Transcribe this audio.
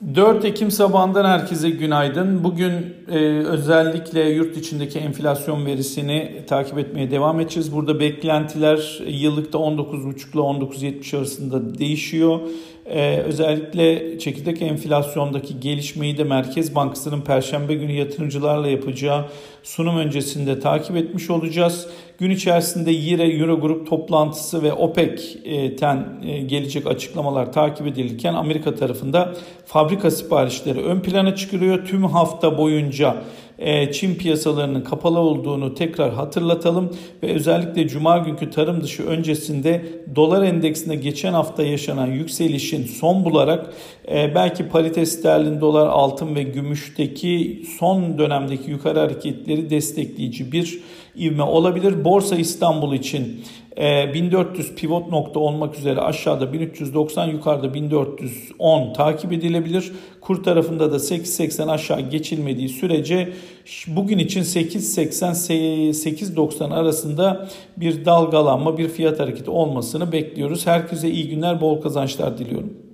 4 Ekim sabahından herkese günaydın. Bugün e, özellikle yurt içindeki enflasyon verisini takip etmeye devam edeceğiz. Burada beklentiler yıllıkta 19,5 ile 19,70 arasında değişiyor. Ee, özellikle çekirdek enflasyondaki gelişmeyi de Merkez Bankası'nın Perşembe günü yatırımcılarla yapacağı sunum öncesinde takip etmiş olacağız. Gün içerisinde yine Eurogrup toplantısı ve OPEC'ten e, gelecek açıklamalar takip edilirken Amerika tarafında fabrika siparişleri ön plana çıkıyor. Tüm hafta boyunca Çin piyasalarının kapalı olduğunu tekrar hatırlatalım ve özellikle cuma günkü tarım dışı öncesinde dolar endeksinde geçen hafta yaşanan yükselişin son bularak e, belki parite sterlin dolar altın ve gümüşteki son dönemdeki yukarı hareketleri destekleyici bir ivme olabilir. Borsa İstanbul için 1400 ee, pivot nokta olmak üzere aşağıda 1390 yukarıda 1410 takip edilebilir. Kur tarafında da 880 aşağı geçilmediği sürece bugün için 880 890 arasında bir dalgalanma bir fiyat hareketi olmasını bekliyoruz. Herkese iyi günler bol kazançlar diliyorum.